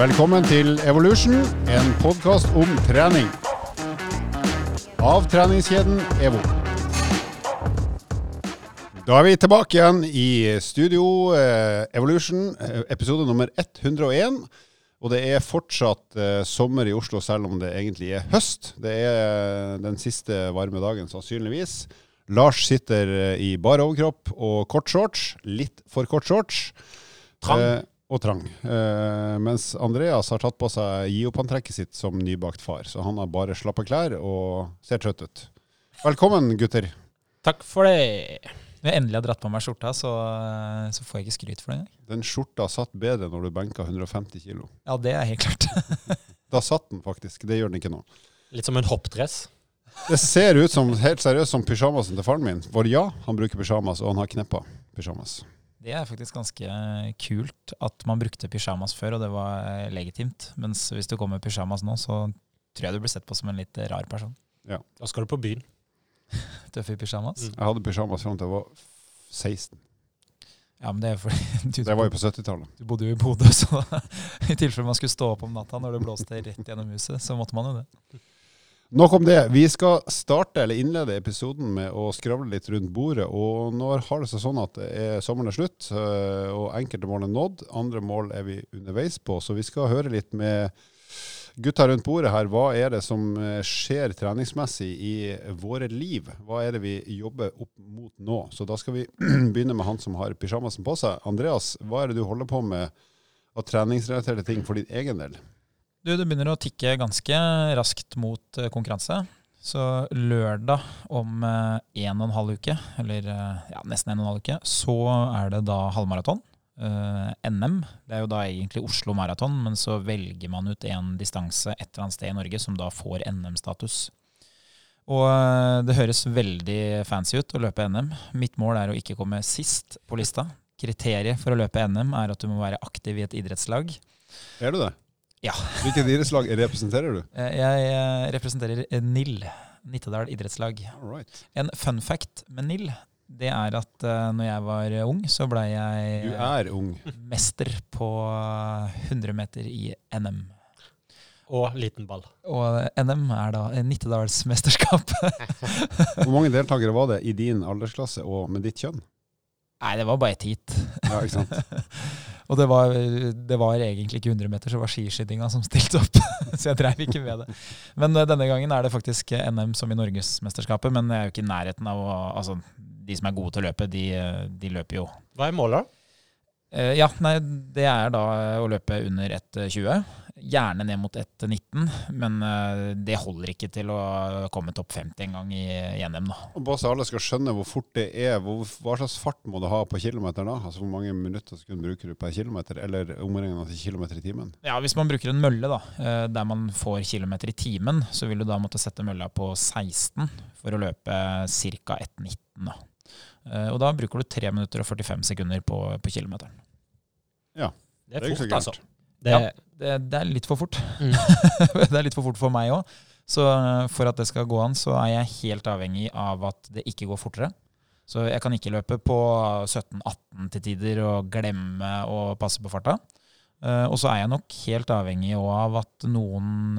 Velkommen til Evolution, en podkast om trening. Av treningskjeden EVO. Da er vi tilbake igjen i studio eh, Evolution, eh, episode nummer 101. Og det er fortsatt eh, sommer i Oslo, selv om det egentlig er høst. Det er eh, den siste varme dagen, sannsynligvis. Lars sitter i bar overkropp og kort shorts. Litt for kort shorts. Trang. Eh, og trang. Eh, mens Andreas har tatt på seg giopantrekket sitt som nybakt far. Så han har bare slappe klær og ser trøtt ut. Velkommen, gutter. Takk for det. Når jeg endelig har dratt på meg skjorta, så, så får jeg ikke skryt for det engang. Den skjorta satt bedre når du benka 150 kilo. Ja, det er helt klart. Da satt den faktisk. Det gjør den ikke nå. Litt som en hoppdress. Det ser ut som helt seriøst som pysjamasen til faren min. For ja, han bruker pysjamas, og han har kneppa pysjamas. Det er faktisk ganske kult at man brukte pysjamas før, og det var legitimt. Mens hvis du kommer med pysjamas nå, så tror jeg du blir sett på som en litt rar person. Ja, Da skal du på byen. Tøff i pysjamas. Mm. Jeg hadde pysjamas fram til jeg var 16. Ja, men det er fordi Det var jo på 70-tallet. du bodde jo i Bodø, så i tilfelle man skulle stå opp om natta når det blåste rett gjennom huset, så måtte man jo det. Nok om det. Vi skal starte eller innlede episoden med å skravle litt rundt bordet. Og nå har det seg sånn at er sommeren er slutt, øh, og enkelte mål er nådd. Andre mål er vi underveis på. Så vi skal høre litt med gutta rundt bordet her. Hva er det som øh, skjer treningsmessig i våre liv? Hva er det vi jobber opp mot nå? Så da skal vi begynne med han som har pysjamasen på seg. Andreas, hva er det du holder på med av treningsrelaterte ting for din egen del? Du, det begynner å tikke ganske raskt mot eh, konkurranse. Så lørdag om eh, en og en halv uke, eller eh, ja, nesten en og en halv uke, så er det da halvmaraton. eh, NM. Det er jo da egentlig Oslo Maraton, men så velger man ut en distanse et eller annet sted i Norge som da får NM-status. Og det høres veldig fancy ut å løpe NM. Mitt mål er å ikke komme sist på lista. Kriteriet for å løpe NM er at du må være aktiv i et idrettslag. Er du det? Ja. Hvilket idrettslag representerer du? Eh, Jeg eh, representerer eh, NIL, Nittedal idrettslag. Alright. En fun fact med NIL, det er at uh, når jeg var ung, så blei jeg Du er ung. mester på eh, 100 meter i NM. Og liten ball. Og NM er da eh, Nittedalsmesterskap. Hvor mange deltakere var det i din aldersklasse og med ditt kjønn? Nei, det var bare et heat. Ja, ikke sant? Og det var, det var egentlig ikke 100 meter, så det var skiskytinga som stilte opp. så jeg dreiv ikke med det. Men eh, denne gangen er det faktisk NM som i Norgesmesterskapet, men jeg er jo ikke i nærheten av å Altså, de som er gode til å løpe, de, eh, de løper jo. Hva er målet? Eh, ja, nei, det er da å løpe under 1,20. Gjerne ned mot 1,19, men eh, det holder ikke til å komme topp 50 en gang i, i NM, da. Og bare så alle skal skjønne hvor fort det er, hvor, hva slags fart må du ha på kilometer da? Altså Hvor mange minutter og sekunder bruker du per kilometer, eller omregna til kilometer i timen? Ja, Hvis man bruker en mølle da, eh, der man får kilometer i timen, så vil du da måtte sette mølla på 16 for å løpe ca. 1,19. da. Eh, Og da bruker du 3 minutter og 45 sekunder på, på kilometeren. Det Det er er fort, altså. Det, Ja. Det, det er litt for fort. Mm. det er litt for fort for meg òg. Så eh, for at det skal gå an, så er jeg helt avhengig av at det ikke går fortere. Så jeg kan ikke løpe på 17-18 til tider og glemme å passe på farta. Eh, Og så er jeg nok helt avhengig av at noen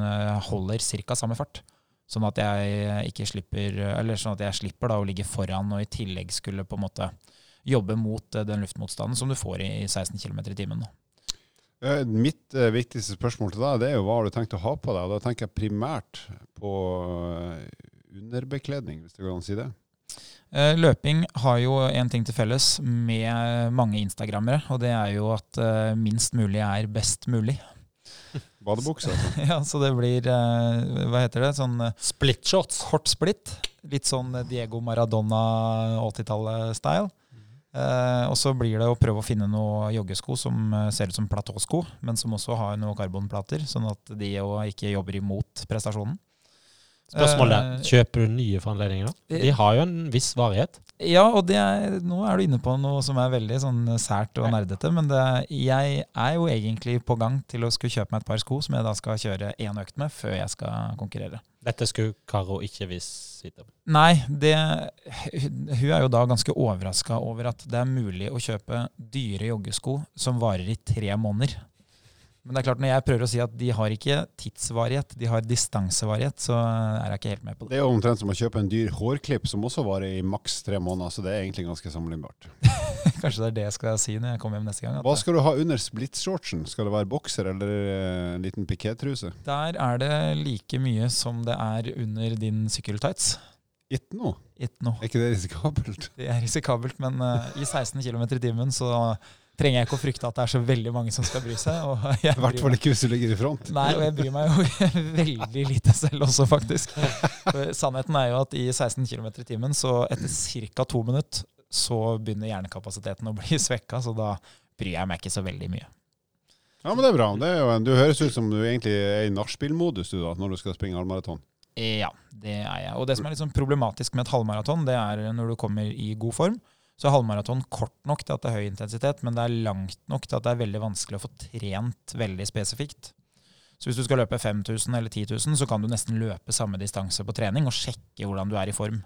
holder ca. samme fart. Sånn at jeg ikke slipper Eller sånn at jeg slipper da å ligge foran og i tillegg skulle på en måte jobbe mot eh, den luftmotstanden som du får i 16 km i timen. Eh, Mitt eh, viktigste spørsmål til deg det er jo hva har du tenkt å ha på deg? Da tenker jeg primært på eh, underbekledning, hvis det går an å si det. Eh, Løping har jo en ting til felles med mange instagrammere, og det er jo at eh, minst mulig er best mulig. Badebukse, altså. Ja, Så det blir, eh, hva heter det, sånn eh, Split shots. kort splitt. Litt sånn Diego Maradona 80-tallet-style. Eh, og så blir det å prøve å finne noe joggesko som eh, ser ut som platåsko, men som også har noen karbonplater, sånn at de jo ikke jobber imot prestasjonen. Spørsmålet Eh, er, kjøper du nye for anledningen? da? De har jo en viss varighet. Ja, og det er, nå er du inne på noe som er veldig sånn sært og nerdete. Men det, jeg er jo egentlig på gang til å skulle kjøpe meg et par sko som jeg da skal kjøre én økt med før jeg skal konkurrere. Dette skulle Karo ikke visst om? Nei, det, hun er jo da ganske overraska over at det er mulig å kjøpe dyre joggesko som varer i tre måneder. Men det er klart når jeg prøver å si at de har ikke tidsvarighet, de har distansevarighet, så er jeg ikke helt med på det. Det er jo omtrent som å kjøpe en dyr hårklipp som også varer i maks tre måneder, så det er egentlig ganske sammenlignbart. Kanskje det er det jeg skal si når jeg kommer hjem neste gang. Hva skal du ha under splitshortsen? Skal det være bokser eller eh, en liten pikétruse? Der er det like mye som det er under din sykkeltights. Ikke noe. Ikke noe. Er ikke det risikabelt? Det er risikabelt, men uh, i 16 km i timen så trenger jeg ikke å frykte at det er så veldig mange som skal bry seg. Og jeg I hvert fall ikke hvis du ligger i front. Nei, og jeg bryr meg jo veldig lite selv også, faktisk. For Sannheten er jo at i 16 km i timen, så etter ca. to minutter, så begynner hjernekapasiteten å bli svekka, så da bryr jeg meg ikke så veldig mye. Ja, men det er bra. Det er en, du høres ut som du egentlig er i nachspiel-modus når du skal springe halvmaraton. Ja, det er jeg. Og det som er litt sånn problematisk med et halvmaraton, det er når du kommer i god form. Så halvmaraton kort nok til at det er høy intensitet, men det er langt nok til at det er veldig vanskelig å få trent veldig spesifikt. Så hvis du skal løpe 5000 eller 10 000, så kan du nesten løpe samme distanse på trening og sjekke hvordan du er i form.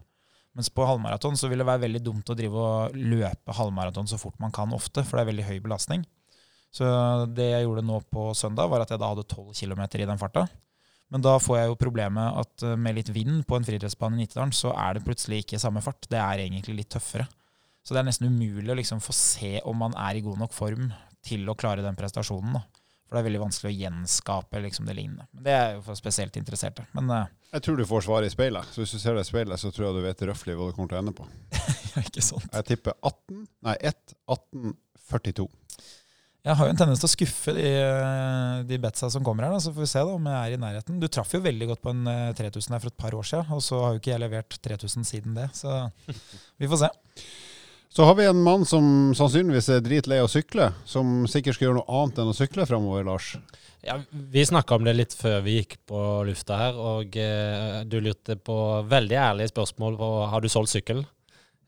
Mens på halvmaraton så vil det være veldig dumt å drive og løpe halvmaraton så fort man kan ofte, for det er veldig høy belastning. Så det jeg gjorde nå på søndag, var at jeg da hadde 12 km i den farta. Men da får jeg jo problemet at eh, med litt vind på en friidrettsbane i Nittedalen, så er det plutselig ikke samme fart. Det er egentlig litt tøffere. Så det er nesten umulig å liksom få se om man er i god nok form til å klare den prestasjonen. Da. For det er veldig vanskelig å gjenskape liksom det lignende. Men det er jo for spesielt interesserte. Men uh, Jeg tror du får svaret i speilet. Så hvis du ser det i speilet, så tror jeg du vet røftlig hva du kommer til å ende på. ikke sant. Jeg tipper 18, nei 1, 18, 42. Jeg har jo en tendens til å skuffe de, de betsa som kommer her, da, så får vi se da om jeg er i nærheten. Du traff jo veldig godt på en eh, 3000 her for et par år siden, og så har jo ikke jeg levert 3000 siden det. Så vi får se. Så har vi en mann som sannsynligvis er dritlei av å sykle, som sikkert skal gjøre noe annet enn å sykle fremover, Lars. Ja, vi snakka om det litt før vi gikk på lufta her, og eh, du lurte på veldig ærlige spørsmål på har du solgt sykkel.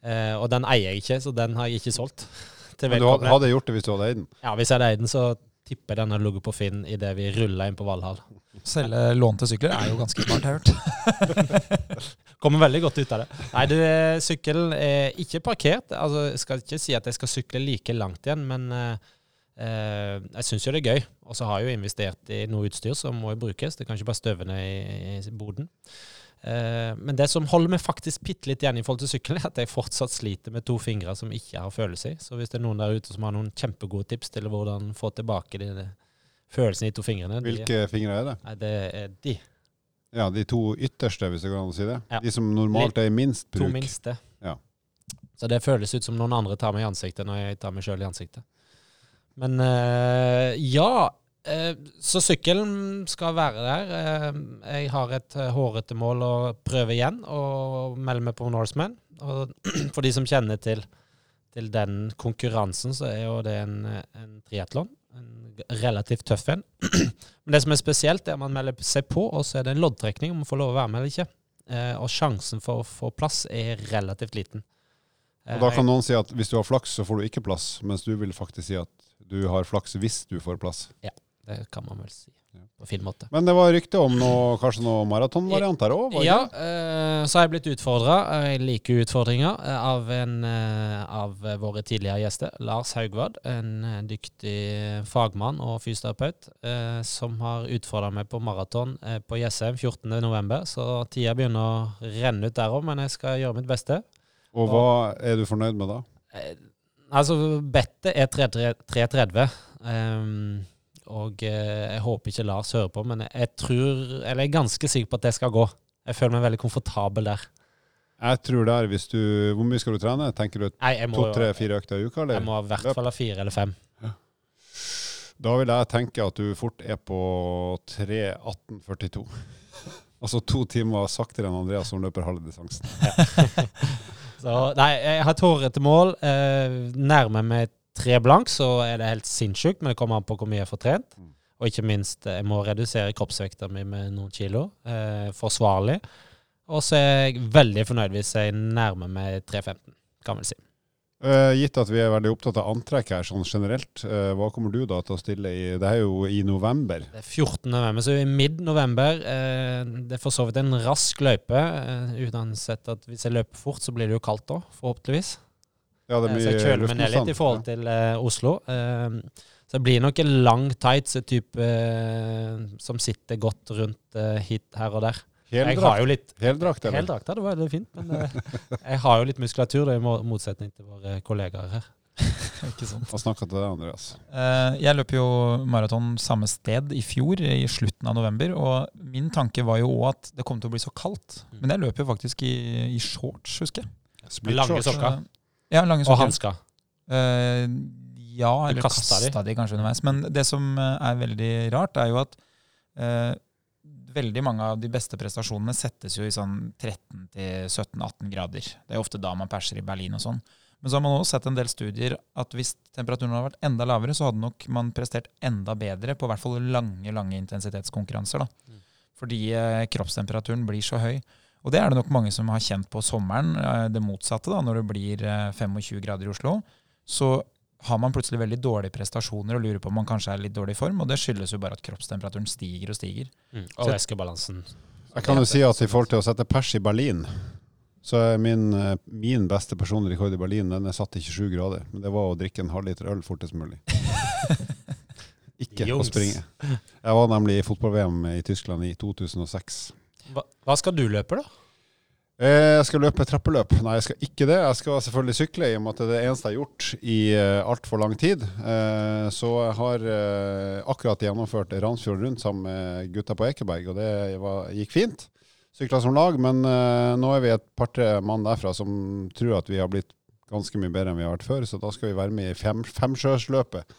Eh, og den eier jeg ikke, så den har jeg ikke solgt. Men du hadde gjort det hvis du hadde eid den. Ja, Hvis jeg hadde eid den, så tipper denne ligget på Finn idet vi rulla inn på Valhall. Selge lånte sykler er jo ganske smart, har jeg hørt. Kommer veldig godt ut av det. Nei, du, sykkelen er ikke parkert. Altså, jeg skal ikke si at jeg skal sykle like langt igjen, men eh, eh, jeg syns jo det er gøy. Og så har jeg jo investert i noe utstyr som må brukes. Det kan ikke bare støve ned i, i boden. Eh, men det som holder meg faktisk bitte litt igjen i forhold til sykkel, er at jeg fortsatt sliter med to fingre som ikke har følelse i. Så hvis det er noen der ute som har noen kjempegode tips til hvordan få tilbake de, de følelsene i to fingrene de, Hvilke fingre er det? Nei, det er de Ja, de to ytterste, hvis det går an å si det. Ja. De som normalt er i minst to bruk. minste. Ja. Så det føles ut som noen andre tar meg i ansiktet når jeg tar meg sjøl i ansiktet. Men eh, ja. Eh, så sykkelen skal være der. Eh, jeg har et eh, hårete mål å prøve igjen, og melde meg på Norseman. Og for de som kjenner til, til den konkurransen, så er jo det en, en triatlon. En relativt tøff en. Men det som er spesielt, er at man melder seg på, og så er det en loddtrekning om man får lov å være med eller ikke. Og sjansen for å få plass er relativt liten. Og da kan noen si at hvis du har flaks, så får du ikke plass, mens du vil faktisk si at du har flaks hvis du får plass. Det kan man vel si på fin måte. Men det var rykte om noe, kanskje noe maratonvariant her òg? Ja, eh, så har jeg blitt utfordra, jeg liker utfordringer, eh, av en eh, av våre tidligere gjester. Lars Haugvad, en dyktig fagmann og fysioterapeut, som har utfordra meg på maraton på Jessheim 14.11. Så tida begynner å renne ut der òg, men jeg skal gjøre mitt beste. Og hva er du fornøyd med da? Altså, bettet er 3.30. Um, og eh, jeg håper ikke Lars hører på, men jeg tror, eller jeg er ganske sikker på at det skal gå. Jeg føler meg veldig komfortabel der. Jeg tror der hvis du Hvor mye skal du trene? Tenker du Nei, jeg må, to, tre, fire økter i uka, jeg må i hvert fall ha fire eller fem. Da vil jeg tenke at du fort er på 3.18,42. altså to timer saktere enn Andreas som løper halve distansen. Så, nei, jeg har et hårete mål. Eh, nærmer meg tre blank, så er det helt sinnssykt, men det kommer an på hvor mye jeg får trent. Mm. Og ikke minst, eh, jeg må redusere kroppsvekta mi med noen kilo. Eh, forsvarlig. Og så er jeg veldig fornøyd hvis jeg nærmer meg 3.15, kan vel si. Uh, gitt at vi er veldig opptatt av antrekk her sånn generelt, uh, hva kommer du da til å stille i Det er jo i november. Det er 14. november, så i mid-november, Uh, det er for så vidt en rask løype. Uansett at hvis jeg løper fort, så blir det jo kaldt da, forhåpentligvis. Ja, det er Eh, mye så jeg kjøler meg ned litt i forhold til uh, Oslo. Uh, så det blir nok en lang tights type eh, som sitter godt rundt hit her og der. Heldrakt, heldrakt, eller? Heldrakt, ja, det var veldig fint. Men jeg har jo litt muskulatur, da, i motsetning til våre kollegaer her. Ikke sant? Hva snakka til deg, Andreas. Eh, Jeg løp jo maraton samme sted i fjor, i slutten av november. Og min tanke var jo òg at det kom til å bli så kaldt. Mm. Men jeg løp jo faktisk i, i shorts, husker jeg. Split Lange shorts. sokker. Ja, lange Og sokker. hansker. Uh, ja, eller kasta de? de. kanskje underveis. Men det som eh, er veldig rart, er jo at uh, veldig mange av de beste prestasjonene settes jo i sånn 13-17-18 grader. Det er ofte da man perser i Berlin og sånn. Men så har man også sett en del studier at hvis temperaturen hadde vært enda lavere, så hadde nok man prestert enda bedre på i hvert fall lange lange intensitetskonkurranser. da. Mm. Fordi eh, kroppstemperaturen blir så høy. Og det er det nok mange som har kjent på sommeren. eh, Det motsatte, da, når det blir eh, 25 grader i Oslo. Så har man plutselig veldig dårlige prestasjoner og lurer på om man kanskje er i litt dårlig form. Og det skyldes jo bare at kroppstemperaturen stiger og stiger. Mm. Og væskebalansen. Jeg kan jo si at i forhold til å sette pers i Berlin, så er min, eh, min beste personlige rekord i Berlin den er satt til 27 grader. Men det var å drikke en halvliter øl fortest mulig. Ikke å springe. Jeg var nemlig i fotball-VM i Tyskland i 2006. Hva, skal du løpe, da? Eh, Jeg skal løpe trappeløp. Nei, jeg skal ikke det. Jeg skal selvfølgelig sykle, i og med at det er det eneste jeg har gjort i uh, altfor lang tid. Eh, så jeg har eh, akkurat gjennomført Randsfjord rundt sammen med gutta på Ekeberg, og det gikk fint. Sykla som lag, men eh, nå er vi et par-tre mann derfra som tror at vi har blitt ganske mye bedre enn vi har vært før, så da skal vi være med i fem, Femsjøsløpet,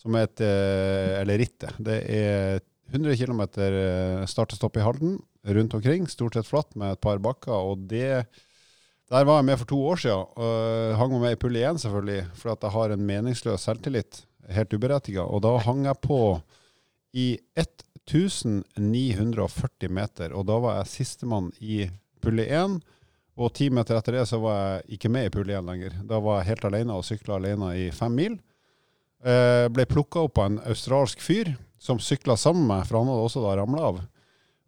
som er et eh, Eller rittet. Det er 100 km start og stopp i Halden rundt omkring, stort sett flatt med et par bakker. Og det Der var jeg med for to år siden. og hang med i pull igjen, selvfølgelig, for at jeg har en meningsløs selvtillit. Helt uberettiga. Og da hang jeg på i 1940 meter, og da var jeg sistemann i pulle 1. Og ti meter etter det så var jeg ikke med i pulle 1 lenger. Da var jeg helt alene og sykla alene i fem mil. Eh, ble plukka opp av en australsk fyr som sykla sammen med meg, for han hadde også da ramla av.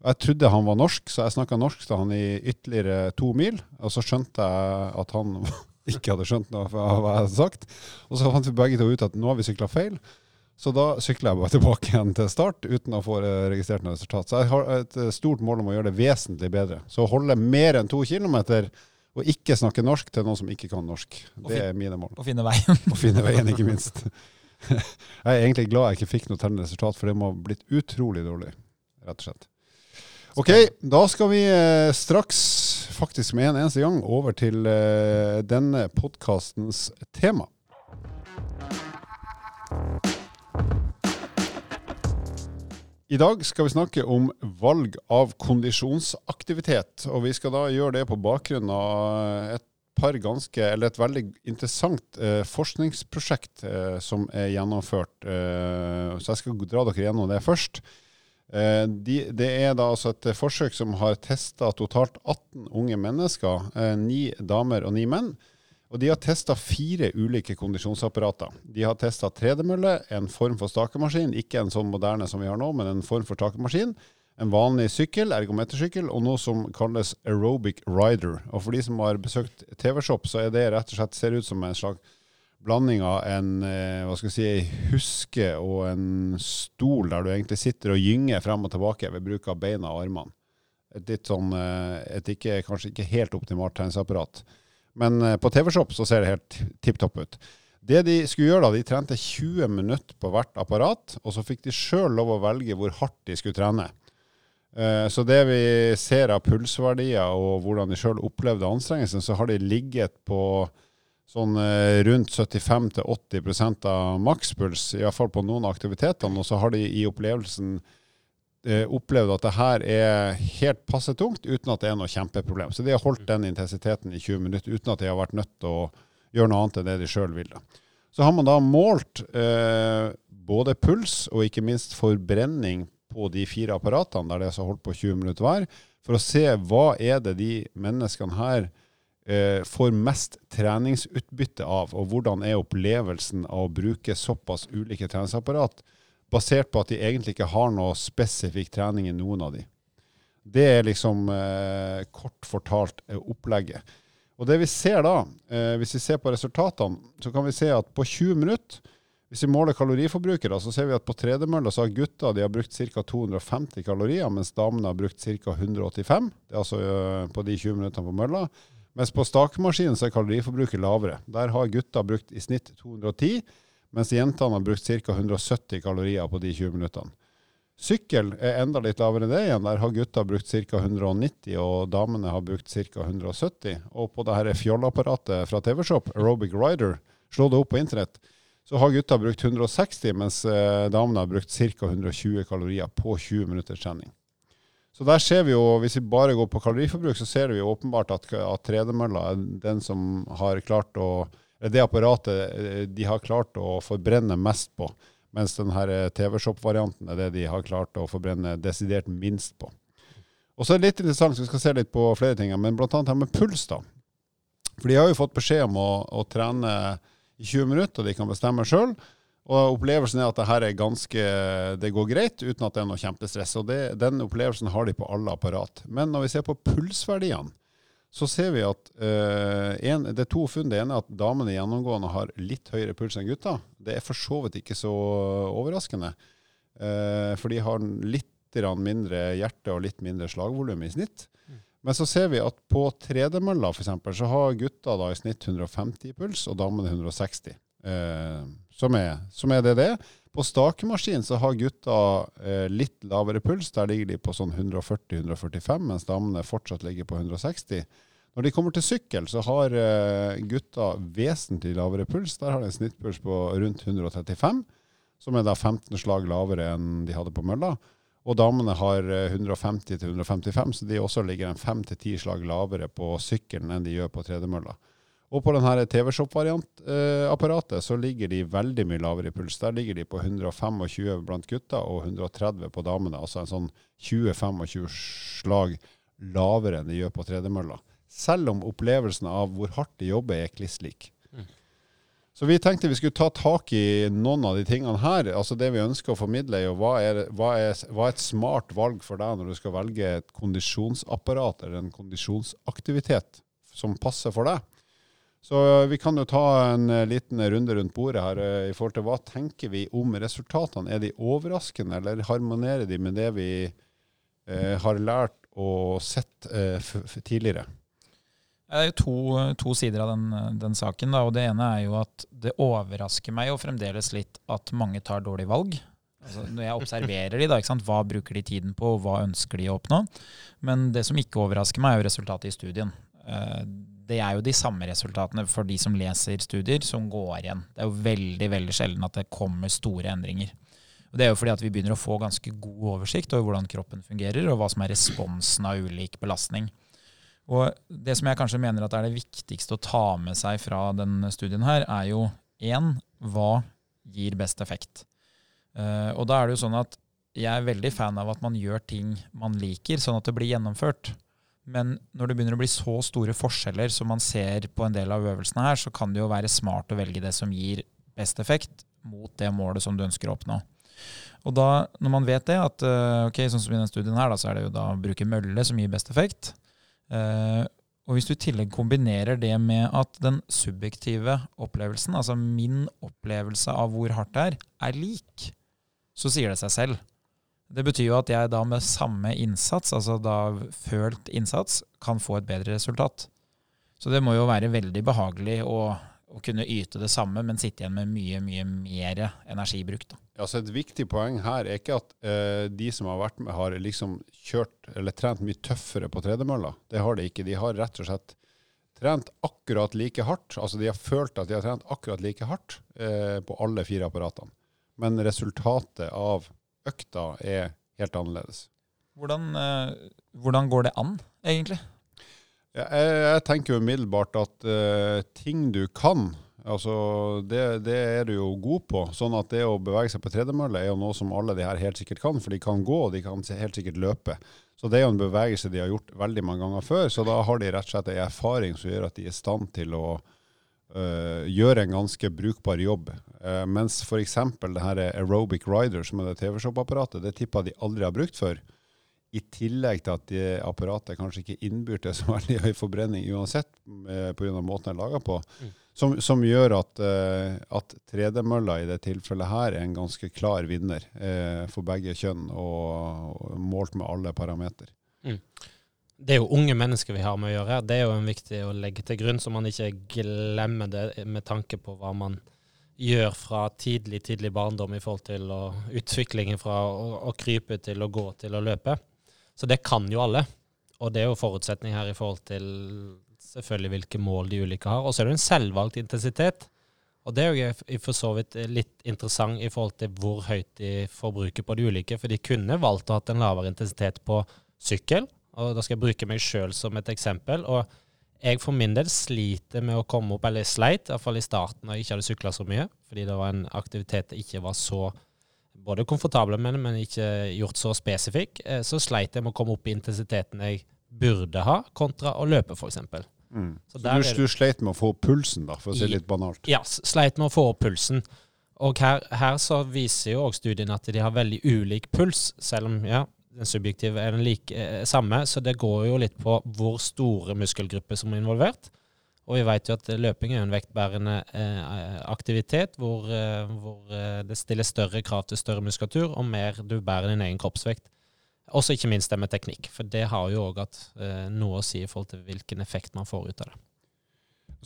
Jeg trodde han var norsk, så jeg snakka norsk til han i ytterligere to mil. Og så skjønte jeg at han ikke hadde skjønt noe av hva jeg hadde sagt. Og så fant vi begge to ut at nå har vi sykla feil. Så da sykla jeg bare tilbake igjen til start uten å få registrert noe resultat. Så jeg har et eh, stort mål om å gjøre det vesentlig bedre. Så å holde mer enn to kilometer og ikke snakke norsk til noen som ikke kan norsk, det er mine mål. Å finne veien. Å finne veien, ikke minst. Jeg er egentlig glad jeg ikke fikk noe tellende resultat, for det må ha blitt utrolig dårlig, rett og slett. Ok, da skal vi eh, straks, faktisk med en eneste gang, over til eh, denne podkastens tema. I dag skal vi snakke om valg av kondisjonsaktivitet, og vi skal da gjøre det på bakgrunn av et par ganske, eller et veldig interessant eh, forskningsprosjekt eh, som er gjennomført. Eh, så jeg skal dra dere gjennom det først. Eh, de, det er da altså et forsøk som har testa totalt 18 unge mennesker, eh, ni damer og ni menn. Og de har testa fire ulike kondisjonsapparater. De har testa tredemølle, en form for stakemaskin, ikke en sånn moderne som vi har nå, men en form for stakemaskin. En vanlig sykkel, ergometersykkel, og noe som kalles aerobic rider. Og for de som har besøkt TV-shop, så er det rett og slett ser ut som en slags blanding av en eh, hva skal si, huske og en stol der du egentlig sitter og gynger frem og tilbake ved bruk av beina og armene. Et litt sånn, eh, et ikke, kanskje ikke helt optimalt tegneapparat. Men eh, på TV-shop så ser det helt tipp topp ut. Det de skulle gjøre da, de trente 20 minutter på hvert apparat, og så fikk de sjøl lov å velge hvor hardt de skulle trene. Så det vi ser av pulsverdier og hvordan de sjøl opplevde anstrengelsen, så har de ligget på sånn eh, rundt 75-80% av makspuls, iallfall på noen av aktivitetene. Og så har de i opplevelsen eh, opplevd at det her er helt passe tungt, uten at det er noe kjempeproblem. Så de har holdt den intensiteten i 20 minutter uten at de har vært nødt til å gjøre noe annet enn det de sjøl vil. da. Så har man da målt eh, både puls og ikke minst forbrenning på de fire apparatene, der det er holdt på 20 minutter hver, for å se hva er det de menneskene her får mest treningsutbytte av, og hvordan er opplevelsen av å bruke såpass ulike treningsapparat, basert på at de egentlig ikke har noe spesifikk trening i noen av de. Det er liksom eh, kort fortalt eh, opplegget. Og det vi ser da, eh, hvis vi ser på resultatene, så kan vi se at på 20 minutter, hvis vi måler kaloriforbruket, så ser vi at på tredemølla så har gutta de har brukt ca. 250 kalorier, mens damene har brukt ca. 185. Det er altså eh, på de 20 minuttene på mølla. Mens på stakemaskinen så er kaloriforbruket lavere. Der har gutta brukt i snitt 210, mens jentene har brukt ca. 170 kalorier på de 20 minuttene. Sykkel er enda litt lavere enn det igjen. Der har gutta brukt ca. 190, og damene har brukt ca. 170. Og på det her fjollapparatet fra TV-Shop, Aerobic Rider, slå det opp på internett, så har gutta brukt 160, mens eh, damene har brukt ca. 120 kalorier på 20 minutters trening. Så der ser vi jo, Hvis vi bare går på kaloriforbruk, så ser vi jo åpenbart at, at tredemølla er den som har klart å Det apparatet eh, de har klart å forbrenne mest på. Mens denne eh, TV-Shop-varianten er det de har klart å forbrenne desidert minst på. Og så er det litt interessant, så vi skal se litt på flere ting, men bl.a. her med puls. da. For de har jo fått beskjed om å, å trene i 20 minutter, og de kan bestemme sjøl. Og opplevelsen er at det her er ganske, det går greit uten at det er noe kjempestress. og det, Den opplevelsen har de på alle apparat. Men når vi ser på pulsverdiene, så ser vi at uh, en, det er to funn. Det ene er at damene gjennomgående har litt høyere puls enn gutta. Det er for så vidt ikke så overraskende. Uh, for de har litt mindre hjerte og litt mindre slagvolum i snitt. Mm. Men så ser vi at på tredemølla f.eks. så har gutta da i snitt 150 puls, og damene 160. Eh, som, er, som, er, det det er. På stakemaskin så har gutta eh, litt lavere puls. Der ligger de på sånn 140-145, mens damene fortsatt ligger på 160. Når de kommer til sykkel, så har eh, gutta vesentlig lavere puls. Der har de en snittpuls på rundt 135, som er da 15 slag lavere enn de hadde på mølla. Og damene har 150 155, så de også ligger en 5-10 slag lavere på sykkelen enn de gjør på tredemølla. Og på denne TV-Shop-apparatet så ligger de veldig mye lavere i puls. Der ligger de på 125 blant gutta og 130 på damene. Altså en sånn 20-25 slag lavere enn de gjør på tredemølla. Selv om opplevelsen av hvor hardt de jobber er kliss lik. Så vi tenkte vi skulle ta tak i noen av de tingene her. Altså Det vi ønsker å formidle, er jo hva er, hva er, hva er et smart valg for deg når du skal velge et kondisjonsapparat eller en kondisjonsaktivitet som passer for deg. Så vi kan jo ta en liten runde rundt bordet her eh, i forhold til hva tenker vi om resultatene. Er de overraskende, eller harmonerer de med det vi eh, har lært og sett eh, tidligere? Det er jo to, to sider av den, den saken. Da, og Det ene er jo at det overrasker meg jo fremdeles litt at mange tar dårlige valg. Altså, når jeg observerer de da, hva bruker de tiden på, og hva ønsker de å oppnå? Men det som ikke overrasker meg, er jo resultatet i studien. Eh, det er jo de samme resultatene for de som leser studier, som går igjen. Det er jo veldig veldig sjelden at det kommer store endringer. Og Det er jo fordi at vi begynner å få ganske god oversikt over hvordan kroppen fungerer, og hva som er responsen av ulik belastning. Og Det som jeg kanskje mener at er det viktigste å ta med seg fra denne studien, her, er jo én hva gir best effekt. Uh, og da er det jo sånn at jeg er veldig fan av at man gjør ting man liker, sånn at det blir gjennomført. Men når det begynner å bli så store forskjeller som man ser på en del av øvelsene her, så kan det jo være smart å velge det som gir best effekt mot det målet som du ønsker å oppnå. Og da, når man vet det, at uh, ok, sånn som i denne studien her, da, så er det jo da å bruke mølle som gir best effekt. Uh, og hvis du i tillegg kombinerer det med at den subjektive opplevelsen, altså min opplevelse av hvor hardt det er, er lik, så sier det seg selv. Det betyr jo at jeg da med samme innsats, altså da følt innsats, kan få et bedre resultat. Så det må jo være veldig behagelig å å kunne yte det samme, men sitte igjen med mye mye mer energibruk. Da. Så Et viktig poeng her er ikke at uh, de som har vært med, har liksom kjørt eller trent mye tøffere på tredemølla. Det har de ikke. De har rett og slett trent akkurat like hardt. Altså de har følt at de har trent akkurat like hardt uh, på alle fire apparatene. Men resultatet av økta er helt annerledes. Hvordan, uh, hvordan går det an, egentlig? Jeg, jeg tenker umiddelbart at uh, ting du kan, altså det, det, er du jo god på. Sånn at det å bevege seg på tredemølle er jo noe som alle de her helt sikkert kan, for de kan gå og de kan helt sikkert løpe. Så det er jo en bevegelse de har gjort veldig mange ganger før, så da har de rett og slett en erfaring som gjør at de er i stand til å uh, gjøre en ganske brukbar jobb. Uh, mens f.eks. det her aerobic rider, som er det TV-shop-apparatet, det tipper jeg de aldri har brukt før i tillegg til at det apparatet kanskje ikke innbyr til så veldig høy forbrenning uansett, eh, pga. måten det er laga på, Mm. som, som gjør at, uh, at tredemølla i det tilfellet her er en ganske klar vinner uh, for begge kjønn, og, og målt med alle parametere. Det er jo unge mennesker vi har med å gjøre her. Det er jo en viktig å legge til grunn, så man ikke glemmer det med tanke på hva man gjør fra tidlig, tidlig barndom i forhold til å, utviklingen fra å, å krype til å gå til å løpe. Så det kan jo alle. Og det er jo forutsetning her i forhold til selvfølgelig hvilke mål de ulike har. Og så er det en selvvalgt intensitet. Og det er jo for så vidt litt interessant i forhold til hvor høyt de forbruker på de ulike. For de kunne valgt å ha en lavere intensitet på sykkel, og da skal jeg bruke meg sjøl som et eksempel. Og jeg for min del sliter med å komme opp, eller sleit, iallfall i starten da jeg ikke hadde sykla så mye, fordi det var en aktivitet jeg ikke var så både komfortabel med, men ikke gjort så spesifikk. Eh, Så sleit jeg med å komme opp i intensiteten jeg burde ha, kontra å løpe, f.eks. Mm. Så Så du, du sleit med å få opp pulsen, da, for å si det litt banalt? Ja, sleit med å få opp pulsen. Og her, her så viser jo også studien at de har veldig ulik puls, selv om ja, den subjektive er den like, eh, samme. Så det går jo litt på hvor store muskelgrupper som er involvert. Og vi vet jo at løping er en vektbærende eh, aktivitet hvor, eh, hvor det stilles større krav til større muskulatur og mer du bærer din egen kroppsvekt. Også ikke minst det med teknikk, for det har jo òg eh, noe å si i forhold til hvilken effekt man får ut av det.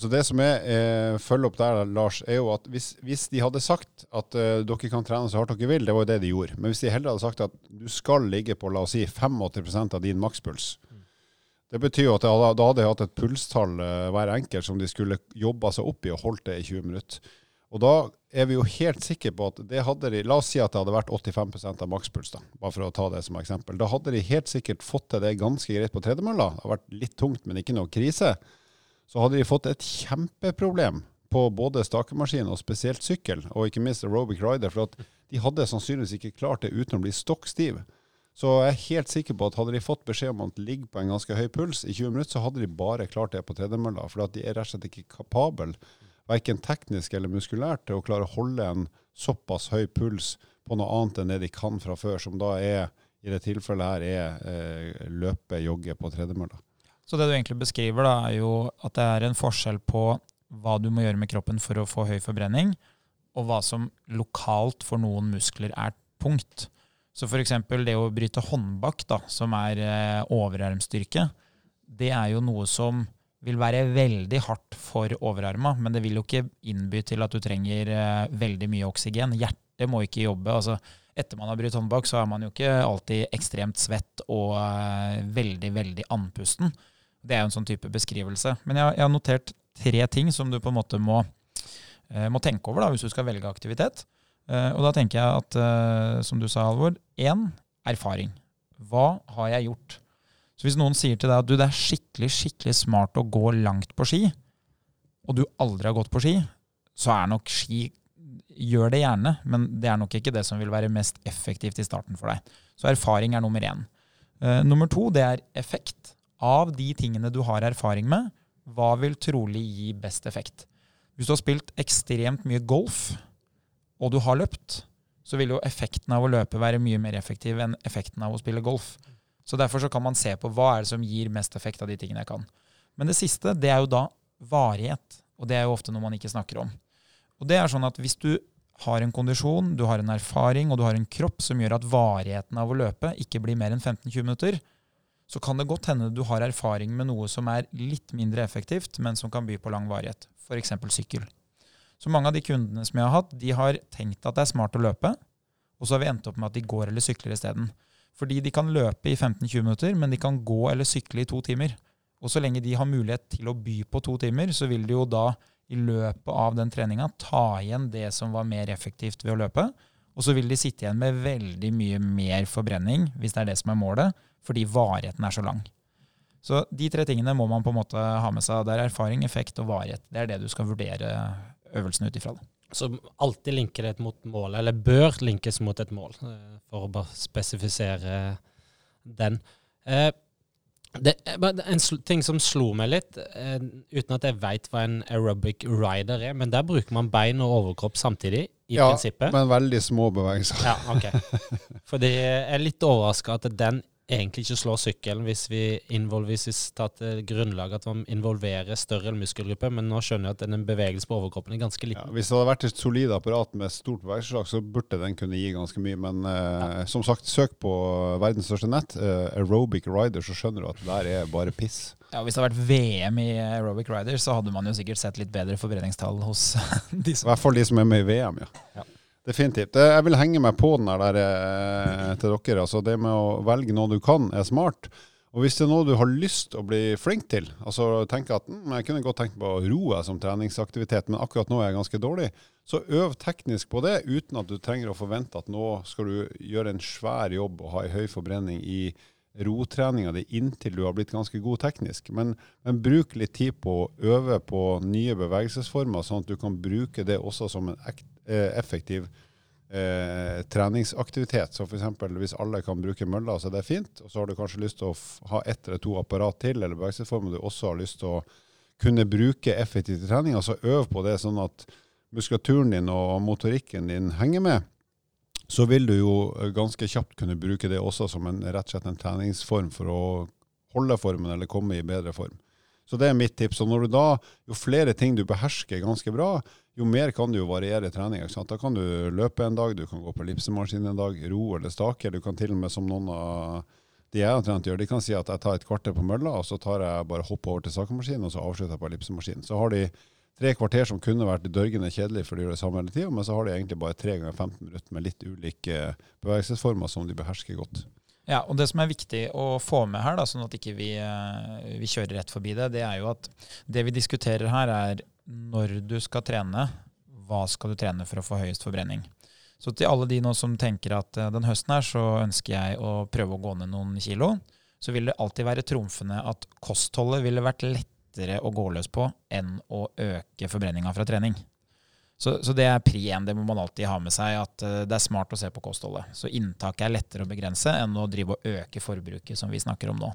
Så det som jeg eh, følger opp der, Lars, er jo at hvis, hvis de hadde sagt at eh, dere kan trene så hardt dere vil, det var jo det de gjorde. Men hvis de heller hadde sagt at du skal ligge på la oss si 85 av din makspuls, det betyr jo at hadde, da hadde de hatt et pulstall eh, hver enkelt som de skulle jobba seg opp i og holdt det i 20 minutter. Og da er vi jo helt sikre på at det hadde de La oss si at det hadde vært 85% av makspuls, da, bare for å ta det som eksempel. Da hadde de helt sikkert fått til det ganske greit på tredemølla. Det har vært litt tungt, men ikke noe krise så hadde de fått et kjempeproblem på både stakemaskin og spesielt sykkel, og ikke minst aerobic rider, for de hadde sannsynligvis ikke klart det uten å bli stokk stiv. Så jeg er helt sikker på at hadde de fått beskjed om at ligge på en ganske høy puls i 20 minutter, så hadde de bare klart det på tredemølla, for de er rett og slett ikke kapabel, verken teknisk eller muskulært, til å klare å holde en såpass høy puls på noe annet enn det de kan fra før, som da er, i det tilfellet her, er eh, løpe, jogge på tredemølla. Så det du egentlig beskriver, da, er jo at det er en forskjell på hva du må gjøre med kroppen for å få høy forbrenning, og hva som lokalt for noen muskler er tungt. Så f.eks. det å bryte håndbak, da, som er eh, overarmstyrke, det er jo noe som vil være veldig hardt for overarma, men det vil jo ikke innby til at du trenger eh, veldig mye oksygen. Hjertet må ikke jobbe. altså etter man har brytt håndbak, så er man jo ikke alltid ekstremt svett og eh, veldig, veldig andpusten. Det er jo en sånn type beskrivelse. Men jeg, jeg har notert tre ting som du på en måte må, eh, må tenke over da, hvis du skal velge aktivitet. Eh, og da tenker jeg at, eh, som du sa, Alvor, én erfaring. Hva har jeg gjort? Så hvis noen sier til deg at du, det er skikkelig, skikkelig smart å gå langt på ski, og du aldri har gått på ski, så er nok ski Gjør det gjerne, men det er nok ikke det som vil være mest effektivt i starten for deg. Så erfaring er nummer én. Nummer to det er effekt. Av de tingene du har erfaring med, hva vil trolig gi best effekt? Hvis du har spilt ekstremt mye golf, og du har løpt, så vil jo effekten av å løpe være mye mer effektiv enn effekten av å spille golf. Så derfor så kan man se på hva er det som gir mest effekt av de tingene jeg kan. Men det siste, det er jo da varighet. Og det er jo ofte noe man ikke snakker om. Og det er sånn at hvis du har en kondisjon, du har en erfaring og du har en kropp som gjør at varigheten av å løpe ikke blir mer enn 15-20 minutter, så kan det godt hende du har erfaring med noe som er litt mindre effektivt, men som kan by på lang varighet. F.eks. sykkel. Så mange av de kundene som jeg har hatt, de har tenkt at det er smart å løpe, og så har vi endt opp med at de går eller sykler isteden. Fordi de kan løpe i 15-20 minutter, men de kan gå eller sykle i to timer. Og så lenge de har mulighet til å by på to timer, så vil de jo da i løpet av den treninga ta igjen det som var mer effektivt ved å løpe. Og så vil de sitte igjen med veldig mye mer forbrenning, hvis det er det som er målet, fordi varigheten er så lang. Så de tre tingene må man på en måte ha med seg. Det er erfaring, effekt og varighet. Det er det du skal vurdere øvelsen ut ifra. Så alltid linker det mot målet, eller bør linkes mot et mål, eh, for å bare spesifisere den. Eh, det er en ting som slo meg litt, eh, uten at jeg veit hva en aerobic rider er, men der bruker man bein og overkropp samtidig, i Ja, prinsippet. Men veldig små bevegelser. Ja, ok. Fordi jeg er litt overraska at den egentlig ikke slå sykkelen hvis vi, involveres til grunnlag at man involverer større muskelgruppe, men nå skjønner jeg at den bevegelsen på overkroppen er ganske Ja, liten. hvis det hadde vært et solid apparat med stort bevegelseslag, så burde den kunne gi ganske mye. Men eh, som sagt, søk på verdens største nett, eh, Aerobic Rider, så skjønner du at det der er bare piss. Ja, Hvis det hadde vært VM i aerobic rider, så hadde man jo sikkert sett litt bedre forbrenningstall hos de I som hvert fall de som er med i VM, ja. Ja. Definitivt. Jeg vil henge meg på den der eh, til dere. Altså, det med å velge noe du kan, er smart. Og hvis det er noe du har lyst å bli flink til, altså tenke at mm, jeg kunne godt tenkt på å roe som treningsaktivitet, men akkurat nå er jeg ganske dårlig, så øv teknisk på det uten at du trenger å forvente at nå skal du gjøre en svær jobb og ha ei høy forbrenning i rotreninga di inntil du har blitt ganske god teknisk. Men, men bruk litt tid på å øve på nye bevegelsesformer, sånn at du kan bruke det også som en ekt, eh, effektiv eh, treningsaktivitet. Så f.eks. hvis alle kan bruke mølla, så er det fint. Og så har du kanskje lyst til å ha ett eller to apparat til, eller bevegelsesformer du også har lyst til å kunne bruke effektivt i trening. Altså øv på det sånn at muskulaturen din og motorikken din henger med så vil du jo ganske kjapt kunne bruke det også som en, rett og slett en treningsform for å holde formen eller komme i bedre form. Så det er mitt tips. Og når du da, jo flere ting du behersker ganske bra, jo mer kan du jo variere trening. Ikke sant? Da kan du løpe en dag, du kan gå på ellipsemaskin en dag, ro eller stake. Du kan til og med, som noen av de jeg har trent gjør, de kan si at jeg tar et kvarter på mølla, og så tar jeg bare hopp over til sakemaskinen, og så avslutter jeg på ellipsemaskinen. Så har de tre kvarter som kunne vært dørgende kjedelig, for de gjør det samme hele tida, men så har de egentlig bare tre ganger 15 minutter med litt ulike bevegelsesformer som de behersker godt. Ja, og Det som er viktig å få med her, da, sånn at ikke vi, ikke vi kjører rett forbi det, det er jo at det vi diskuterer her, er når du skal trene, hva skal du trene for å få høyest forbrenning. Så til alle de nå som tenker at eh, den høsten her så ønsker jeg å prøve å gå ned noen kilo, så vil det alltid være trumfende at kostholdet ville vært lettere å gå løs på enn å øke forbrenninga fra trening. Så, så det er pri én, det må man alltid ha med seg, at eh, det er smart å se på kostholdet. Så inntaket er lettere å begrense enn å drive og øke forbruket, som vi snakker om nå.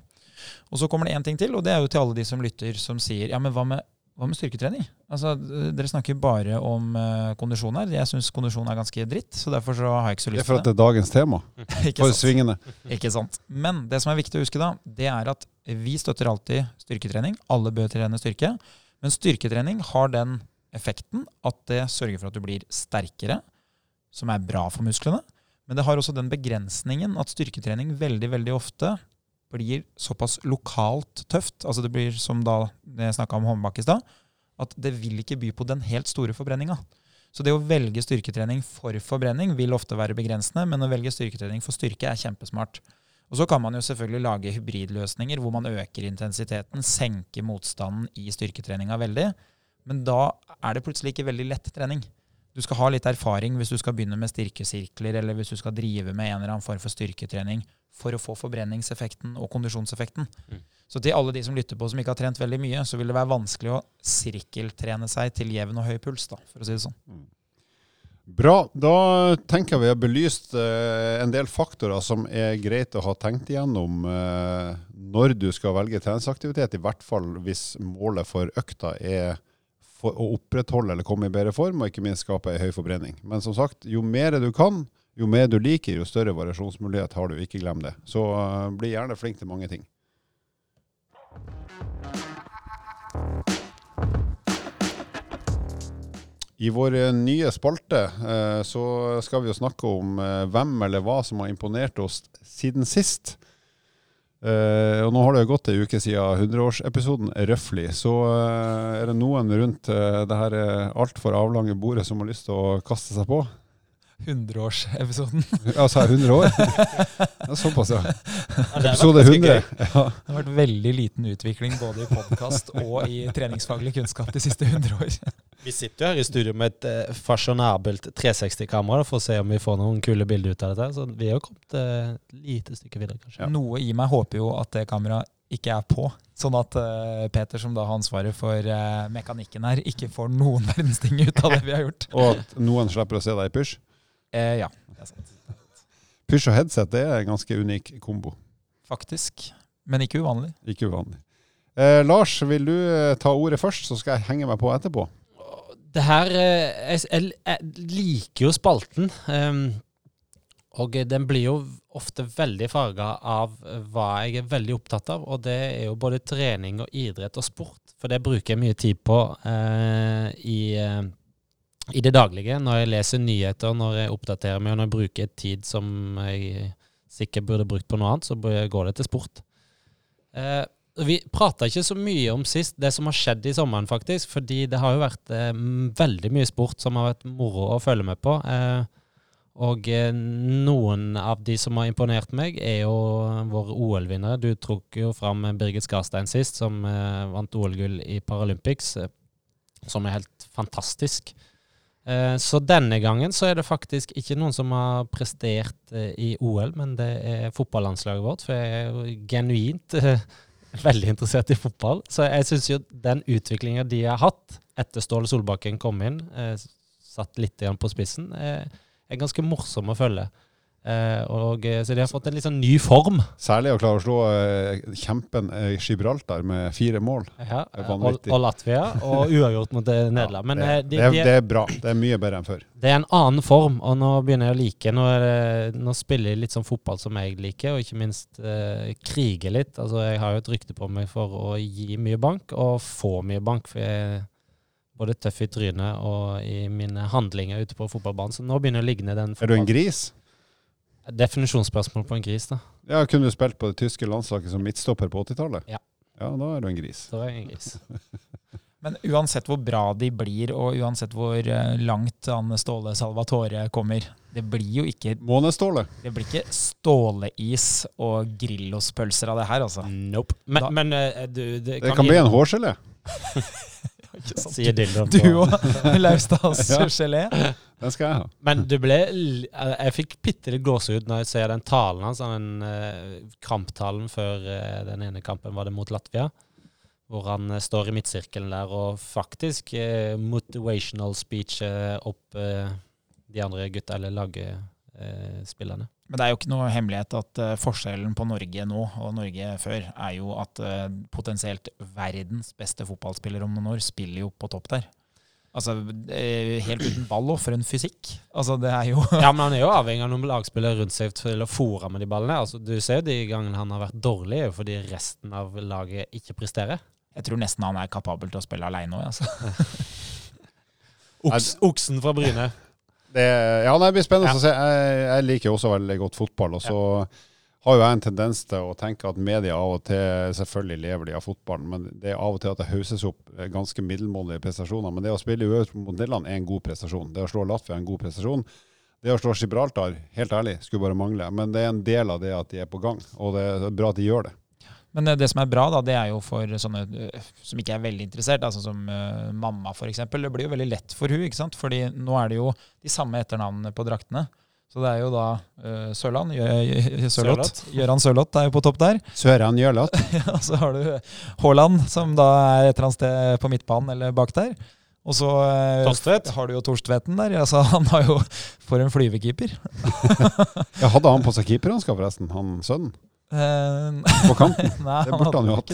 Og så kommer det én ting til, og det er jo til alle de som lytter, som sier ja, men hva med, hva med styrketrening? Altså, Dere snakker bare om uh, kondisjon her. Jeg syns kondisjon er ganske dritt, så derfor så har jeg ikke så Det er lyst for til at det er dagens tema. For sant? svingende. Ikke sant. Men det som er viktig å huske, da, det er at vi støtter alltid styrketrening. Alle bør trene styrke. Men styrketrening har den effekten at det sørger for at du blir sterkere, som er bra for musklene. Men det har også den begrensningen at styrketrening veldig, veldig ofte blir såpass lokalt tøft. Altså det blir som da jeg snakka om håndbak i stad, at det vil ikke by på den helt store forbrenninga. Så det å velge styrketrening for forbrenning vil ofte være begrensende, men å velge styrketrening for styrke er kjempesmart. Og så kan man jo selvfølgelig lage hybridløsninger hvor man øker intensiteten, senker motstanden i styrketreninga veldig. Men da er det plutselig ikke veldig lett trening. Du skal ha litt erfaring hvis du skal begynne med styrkesirkler, eller hvis du skal drive med en eller annen form for styrketrening for å få forbrenningseffekten og kondisjonseffekten. Mm. Så til alle de som lytter på som ikke har trent veldig mye, så vil det være vanskelig å sirkeltrene seg til jevn og høy puls, da, for å si det sånn. Bra. Da tenker jeg vi har belyst eh, en del faktorer som er greit å ha tenkt igjennom eh, når du skal velge treningsaktivitet, i hvert fall hvis målet for økta er for å opprettholde eller komme i bedre form, og ikke minst skape ei høy forbrenning. Men som sagt, jo mer du kan, jo mer du liker, jo større variasjonsmulighet har du. Ikke glem det. Så uh, bli gjerne flink til mange ting. I vår eh, nye spalte eh, så skal vi jo snakke om hvem eller hva som har imponert oss siden sist. Eh, og nå har det jo gått ei uke siden 100-årsepisoden, røftlig. Så uh, er det noen rundt uh, det her altfor avlange bordet som har lyst til å kaste seg på. 100-årsepisoden. Ja, sa jeg 100 år? Ja, såpass, ja. Episode 100. Det har vært veldig liten utvikling både i podkast og i treningsfaglig kunnskap de siste 100 år. Vi sitter jo her i studio med et eh, fasjonabelt 360-kamera for å se om vi får noen kule bilder ut av dette. Så vi har jo kommet eh, et lite stykke videre, kanskje. Ja. Noe i meg håper jo at det kameraet ikke er på, sånn at uh, Peter, som da har ansvaret for uh, mekanikken her, ikke får noen verdens ting ut av det vi har gjort. Og at noen slipper å se deg i pysj. Eh, ja, det er sant. Pysj og headset det er en ganske unik kombo. Faktisk. Men ikke uvanlig. Ikke uvanlig. Eh, Lars, vil du ta ordet først, så skal jeg henge meg på etterpå? Det her eh, jeg, jeg, jeg liker jo spalten. Um, Og den blir jo ofte veldig farga av hva jeg er veldig opptatt av, og det er jo både trening og idrett og sport. For det bruker jeg mye tid på eh, i, eh, i, det daglige. Når jeg leser nyheter, når jeg oppdaterer meg, og når jeg bruker tid som jeg sikkert burde brukt på noe annet, så går det til sport. Eh, vi prata ikke så mye om sist det som har skjedd i sommeren, faktisk. Fordi det har jo vært eh, veldig mye sport som har vært moro å følge med på. Eh, og eh, noen av de som har imponert meg, er jo våre OL-vinnere. Du tok jo fram Birgit Skarstein sist, som eh, vant OL-gull i Paralympics, eh, som er helt fantastisk. Så denne gangen så er det faktisk ikke noen som har prestert i OL, men det er fotballandslaget vårt. For jeg er jo genuint veldig interessert i fotball. Så jeg syns jo den utviklinga de har hatt etter Ståle Solbakken kom inn, satt litt på spissen, er ganske morsom å følge. Eh, og, eh, så de har fått en litt sånn ny form. Særlig å klare å slå eh, kjempen i Gibraltar med fire mål. Ja, og, og, Latvia, og uavgjort mot Nederland. Men, ja, det, de, de, det, er bra. Det er mye bedre enn før. Det er en annen form, og nå begynner jeg å like Nå, nå spiller jeg litt sånn fotball som jeg liker, og ikke minst eh, krige litt. Altså, jeg har jo et rykte på meg for å gi mye bank, og få mye bank. for jeg både tøff i trynet og i mine handlinger ute på fotballbanen. Så nå begynner jeg å ligge ned den Er du en gris? Definisjonsspørsmål på en gris, da. Ja, Kunne du spilt på det tyske landslaget som midtstopper på 80-tallet? Ja. Ja, da er du en gris. Da er jeg en gris. Men uansett hvor bra de blir, og uansett hvor eh, langt Anne Ståle Salvatore kommer, det blir jo ikke Måneståle. Det blir ikke ståleis og Grillos-pølser av det her, altså. Nope. Men, men uh, du, det, det kan, kan bli en hårgelé. Sier Dildon. Du òg. Lauvstads-gelé. Den skal jeg ha. Men du ble Jeg fikk bitte litt gåsehud når jeg ser den talen hans, den uh, kamptalen før uh, den ene kampen var det mot Latvia. Hvor han uh, står i midtsirkelen der og faktisk motivational speech opp de andre gutta, eller lagspillerne. Men det er jo ikke noe hemmelighet at uh, forskjellen på Norge nå og Norge før er jo at uh, potensielt verdens beste fotballspiller om noen år spiller jo på topp der. Altså, uh, Helt uten ball og for en fysikk. Altså, det er jo Ja, men han er jo avhengig av noen lagspillere rundt seg til å fòre med de ballene. Altså, du ser jo de gangene han har vært dårlig, fordi resten av laget ikke presterer. Jeg tror nesten han er kapabel til å spille aleine òg, altså. Oks, oksen fra Bryne. Det, ja, det blir spennende ja. å se. Jeg, jeg, liker også veldig godt fotball. Og så har jo jeg en tendens til å tenke at media av og til Selvfølgelig lever de av fotballen, men det er av og til at det hauses opp ganske middelmådige prestasjoner. Men det å spille uavgjort mot Nederland er en god prestasjon. Det å slå Latvia er en god prestasjon. Det å slå Gibraltar, helt ærlig, skulle bare mangle. Men det er en del av det at de er på gang, og det er bra at de gjør det. Men eh, det som er bra, da, det er jo for sånne eh, som ikke er veldig interessert, altså som uh, mamma f.eks. Det blir jo veldig lett for hun, ikke sant? Fordi nå er det jo de samme etternavnene på draktene. Så det er jo da uh, Sørland. Sørloth. Gøran Sørloth er jo på topp der. Søran Jørloth. ja, så har du Haaland, som da er et eller annet sted på midtbanen eller bak der. Og så uh, har du jo Torstvedten der. Altså, han har jo For en flyvekeeper. ja, hadde han på seg keeperhansker, forresten? Han sønnen? Uh, på kanten? Nei, det burde han jo hatt.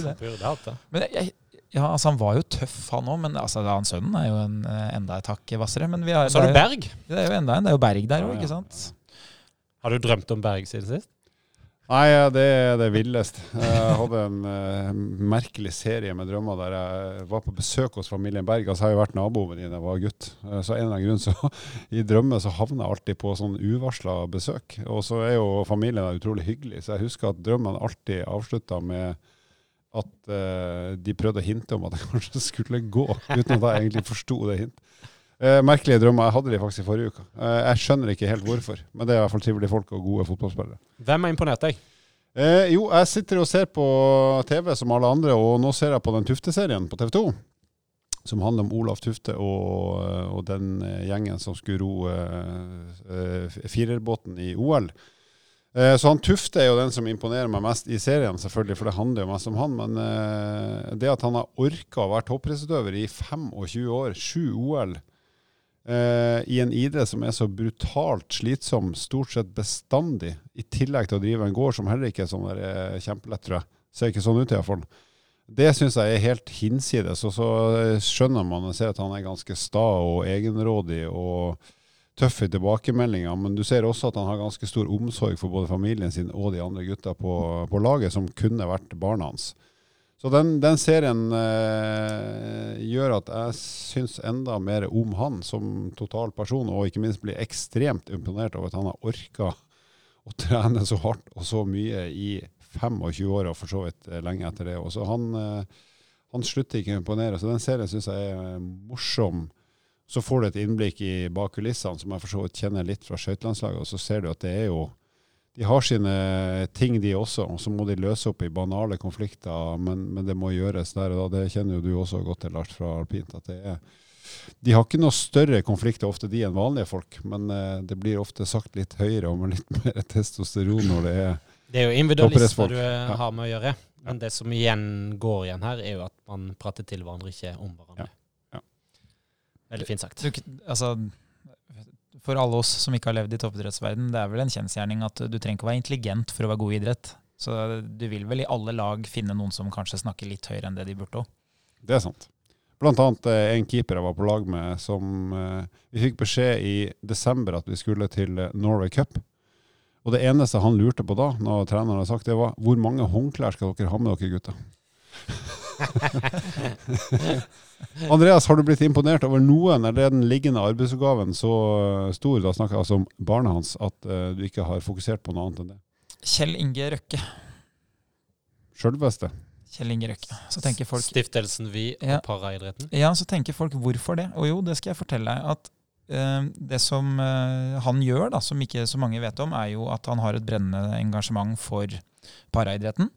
Det. Men jeg, ja, altså Han var jo tøff, han òg. Men altså, han sønnen er jo en, eh, enda et hakk hvassere. Men vi har, så har du Berg. Det er jo enda en. Det er jo Berg der òg, ikke sant? Har du drømt om Berg siden sist? Nei, det er det villeste. Jeg hadde en uh, merkelig serie med drømmer der jeg var på besøk hos familien Berg. Altså, jeg har jo vært nabo med dem da jeg var gutt. Uh, så en eller annen grunn så i drømmer så havner jeg alltid på sånn uvarsla besøk. Og så er jo familien utrolig hyggelig, så jeg husker at drømmen alltid avslutta med at uh, de prøvde å hinte om at jeg kanskje skulle gå, uten at jeg egentlig forsto det hint. Uh, merkelige drømmer. Jeg hadde de faktisk i forrige uke. Uh, jeg skjønner ikke helt hvorfor, men det er i hvert fall trivelige folk og gode fotballspillere. Hvem har imponert deg? Eh, jo, jeg sitter og ser på TV som alle andre, og nå ser jeg på den Tufte-serien på TV 2. Som handler om Olaf Tufte og, og den gjengen som skulle ro firerbåten i OL. Så han Tufte er jo den som imponerer meg mest i serien, selvfølgelig, for det handler jo mest om han. Men det at han har orka å være toppidrettsutøver i 25 år, sju OL, Uh, i en idrett som er så brutalt slitsom stort sett bestandig, i tillegg til å drive en gård som heller ikke er sånn der, uh, kjempelett, tror jeg. Ser ikke sånn ut, iallfall. Det syns jeg er helt hinsides. Og så skjønner man og ser at han er ganske sta og egenrådig og tøff i tilbakemeldinga, men du ser også at han har ganske stor omsorg for både familien sin og de andre gutta på, på laget, som kunne vært barna hans. Så den, den serien eh, gjør at jeg syns enda mer om han som total person, og ikke minst blir ekstremt imponert over at han har orka å trene så hardt og så mye i 25 år, og for så vidt eh, lenge etter det. Også. han, eh, han slutter ikke å imponere. Så den serien syns jeg er morsom. Så får du et innblikk i bak kulissene, som jeg for så vidt kjenner litt fra skøytelandslaget, og så ser du at det er jo de har sine ting, de også, og så må de løse opp i banale konflikter, men, men det må gjøres der og da. Det kjenner jo du også godt til, Lars, fra alpint. at det er de har ikke noe større konflikter ofte, de, enn vanlige folk, men uh, det blir ofte sagt litt høyere og med litt mer testosteron når det er Det er jo individualister du ja. har med å gjøre. Men det som igjen går igjen her, er jo at man prater til hverandre, ikke om hverandre. Ja. Ja. Veldig fint sagt. Du, altså, for alle oss som ikke har levd i toppidrettsverden, det er vel en kjensgjerning at du trenger ikke å være intelligent for å være god i idrett. Så du vil vel i alle lag finne noen som kanskje snakker litt høyere enn det de burde òg. Det er sant. Blant annet eh, en keeper jeg var på lag med, som eh, Vi fikk beskjed i desember at vi skulle til eh, Norway Cup. Og det eneste han lurte på da, når treneren hadde sagt det, var hvor mange håndklær skal dere ha med dere, gutter? Andreas, har du blitt imponert over noen? Er den liggende arbeidsoppgaven så stor, da snakker jeg altså om barnet hans, at uh, du ikke har fokusert på noe annet enn det? Kjell Inge Røkke. Sjølveste? Kjell Inge Røkke. Så tenker folk Stiftelsen Vi og ja, paraidretten? Ja, så tenker folk hvorfor det? Og jo, det skal jeg fortelle deg. at uh, det som han gjør, da, som ikke så mange vet om, er jo at han har et brennende engasjement for paraidretten.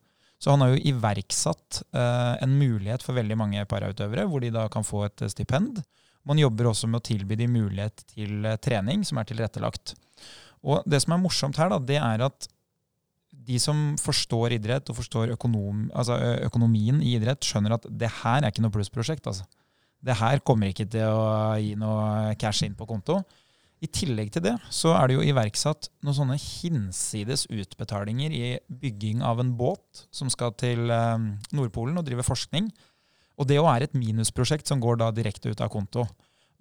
Så han har jo iverksatt eh, en mulighet for veldig mange parautøvere, hvor de da kan få et stipend. Man jobber også med å tilby de mulighet til uh, trening som er tilrettelagt. Og det som er morsomt her, da, det er at de som forstår idrett og forstår økonom, altså økonomien i idrett, skjønner at det her er ikke noe plussprosjekt. Altså. Det her kommer ikke til å gi noe cash inn på konto. I tillegg til det så er det jo iverksatt noen sånne hinsides utbetalinger i bygging av en båt som skal til eh, Nordpolen og drive forskning. Og det òg er et minusprosjekt som går da direkte ut av konto.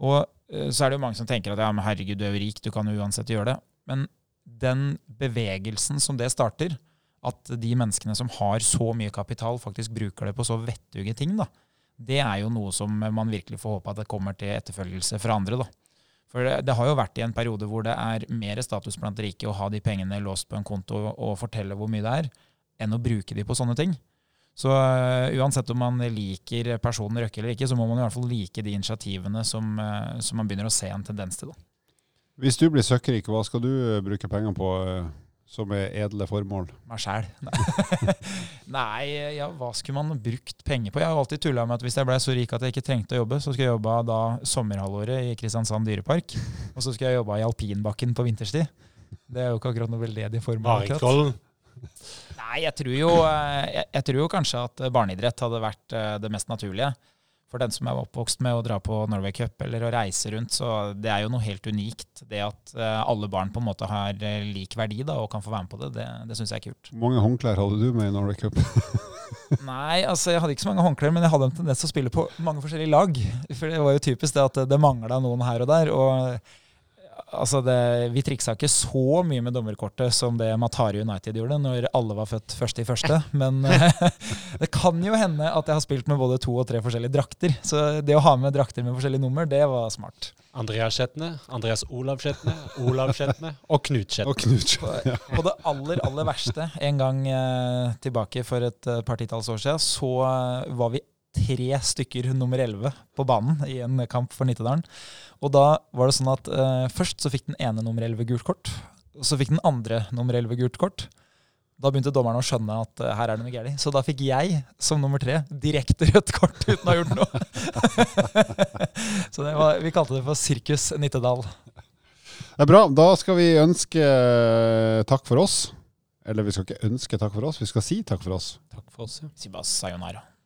Og eh, så er det jo mange som tenker at ja, men herregud, du er jo rik, du kan jo uansett gjøre det. Men den bevegelsen som det starter, at de menneskene som har så mye kapital, faktisk bruker det på så vettuge ting, da, det er jo noe som man virkelig får håpe at det kommer til etterfølgelse fra andre. da. For det, det, har jo vært i en periode hvor det er mer status blant rike å ha de pengene låst på en konto og fortelle hvor mye det er, enn å bruke de på sånne ting. Så uh, uansett om man liker personen Røkke eller ikke, så må man i hvert fall like de initiativene som, uh, som man begynner å se en tendens til. Da. Hvis du blir søkkrik, hva skal du uh, bruke penger på? Som er edle formål? Meg sjæl. Nei, ja, hva skulle man brukt penger på? Jeg har alltid tulla med at hvis jeg ble så rik at jeg ikke trengte å jobbe, så skulle jeg jobba da sommerhalvåret i Kristiansand dyrepark. Og så skulle jeg jobba i alpinbakken på vinterstid. Det er jo ikke akkurat noe veldedig formål. Nei, jeg tror, jo, eh, jeg, jeg tror jo kanskje at barneidrett hadde vært eh, det mest naturlige for den som er oppvokst med å dra på Norway Cup eller å reise rundt, så det er jo noe helt unikt. Det at eh, alle barn på en måte har eh, lik verdi da, og kan få være med på det, det, det syns jeg er kult. Hvor mange håndklær hadde du med i Norway Cup? Nei, altså jeg hadde ikke så mange håndklær, men jeg hadde en tendens til å spille på mange forskjellige lag. For det var jo typisk det at det mangla noen her og der. og altså det, vi triksa ikke så mye med dommerkortet som det Matari United gjorde når alle var født først i første. Men det kan jo hende at jeg har spilt med både to og tre forskjellige drakter. Så det å ha med drakter med forskjellige nummer, det var smart. Andreas Skjetne, Andreas Olav Skjetne, Olav Skjetne og Knut Skjetne. Og Knut ja. På det aller, aller verste, en gang eh, tilbake for et eh, par titalls år siden, så eh, var vi tre stykker nummer 11 på banen i en kamp for Nittedalen. Og da var det sånn at uh, først så fikk den ene nummer 11 gult kort. Og så fikk den andre nummer 11 gult kort. Da begynte dommeren å skjønne at uh, her er det noe galt. Så da fikk jeg, som nummer tre, direkte rødt kort uten å ha gjort noe. så var, vi kalte det for Sirkus Nittedal. Det er bra. Da skal vi ønske eh, takk for oss. Eller vi skal ikke ønske takk for oss, vi skal si takk for oss. Takk for oss, ja. Si bare sayonara.